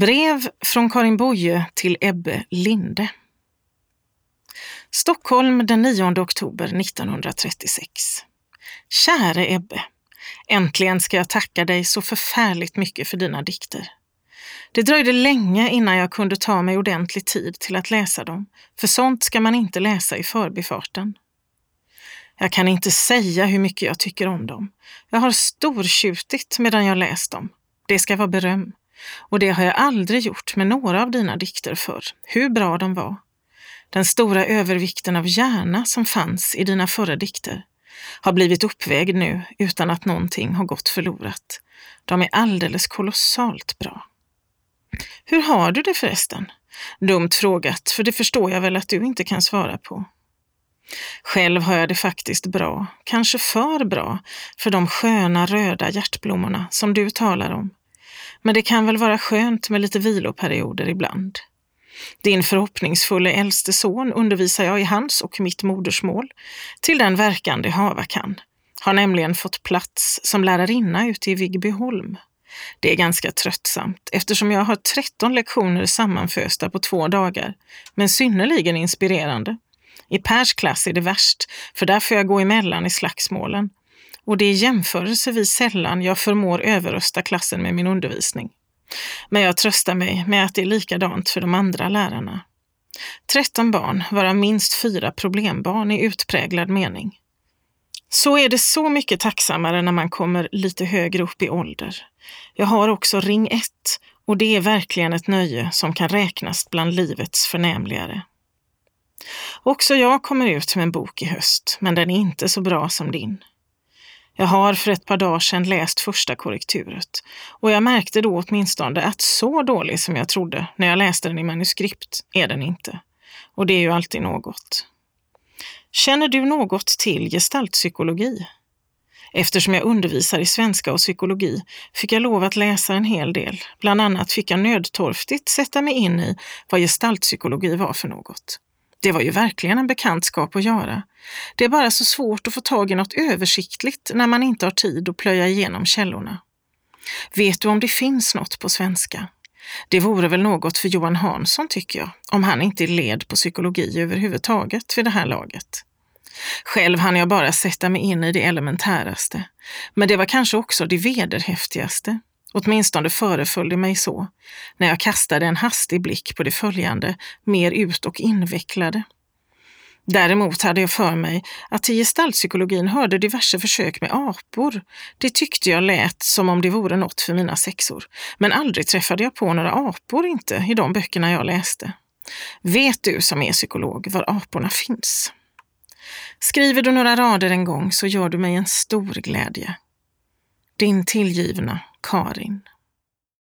Brev från Karin Boye till Ebbe Linde. Stockholm den 9 oktober 1936. Käre Ebbe! Äntligen ska jag tacka dig så förfärligt mycket för dina dikter. Det dröjde länge innan jag kunde ta mig ordentlig tid till att läsa dem, för sånt ska man inte läsa i förbifarten. Jag kan inte säga hur mycket jag tycker om dem. Jag har stortjutit medan jag läst dem. Det ska vara beröm. Och det har jag aldrig gjort med några av dina dikter förr, hur bra de var. Den stora övervikten av hjärna som fanns i dina förra dikter har blivit uppvägd nu utan att någonting har gått förlorat. De är alldeles kolossalt bra. Hur har du det förresten? Dumt frågat, för det förstår jag väl att du inte kan svara på. Själv har jag det faktiskt bra, kanske för bra, för de sköna röda hjärtblommorna som du talar om. Men det kan väl vara skönt med lite viloperioder ibland. Din förhoppningsfulle äldste son undervisar jag i hans och mitt modersmål till den verkan det hava kan. Har nämligen fått plats som lärarinna ute i Vigbyholm. Det är ganska tröttsamt eftersom jag har 13 lektioner sammanfösta på två dagar, men synnerligen inspirerande. I Pers klass är det värst, för där får jag gå emellan i slagsmålen. Och det är jämförelsevis sällan jag förmår överrösta klassen med min undervisning. Men jag tröstar mig med att det är likadant för de andra lärarna. 13 barn, varav minst fyra problembarn i utpräglad mening. Så är det så mycket tacksammare när man kommer lite högre upp i ålder. Jag har också ring 1 och det är verkligen ett nöje som kan räknas bland livets förnämligare. Också jag kommer ut med en bok i höst, men den är inte så bra som din. Jag har för ett par dagar sedan läst första korrekturet och jag märkte då åtminstone att så dålig som jag trodde när jag läste den i manuskript är den inte. Och det är ju alltid något. Känner du något till gestaltpsykologi? Eftersom jag undervisar i svenska och psykologi fick jag lov att läsa en hel del. Bland annat fick jag nödtorftigt sätta mig in i vad gestaltpsykologi var för något. Det var ju verkligen en bekantskap att göra. Det är bara så svårt att få tag i något översiktligt när man inte har tid att plöja igenom källorna. Vet du om det finns något på svenska? Det vore väl något för Johan Hansson tycker jag, om han inte är led på psykologi överhuvudtaget vid det här laget. Själv hann jag bara sätta mig in i det elementäraste, men det var kanske också det vederhäftigaste. Åtminstone föreföll det mig så, när jag kastade en hastig blick på det följande, mer ut och invecklade. Däremot hade jag för mig att till gestaltpsykologin hörde diverse försök med apor. Det tyckte jag lät som om det vore något för mina sexor. Men aldrig träffade jag på några apor inte i de böckerna jag läste. Vet du som är psykolog var aporna finns? Skriver du några rader en gång så gör du mig en stor glädje. Din tillgivna Karin.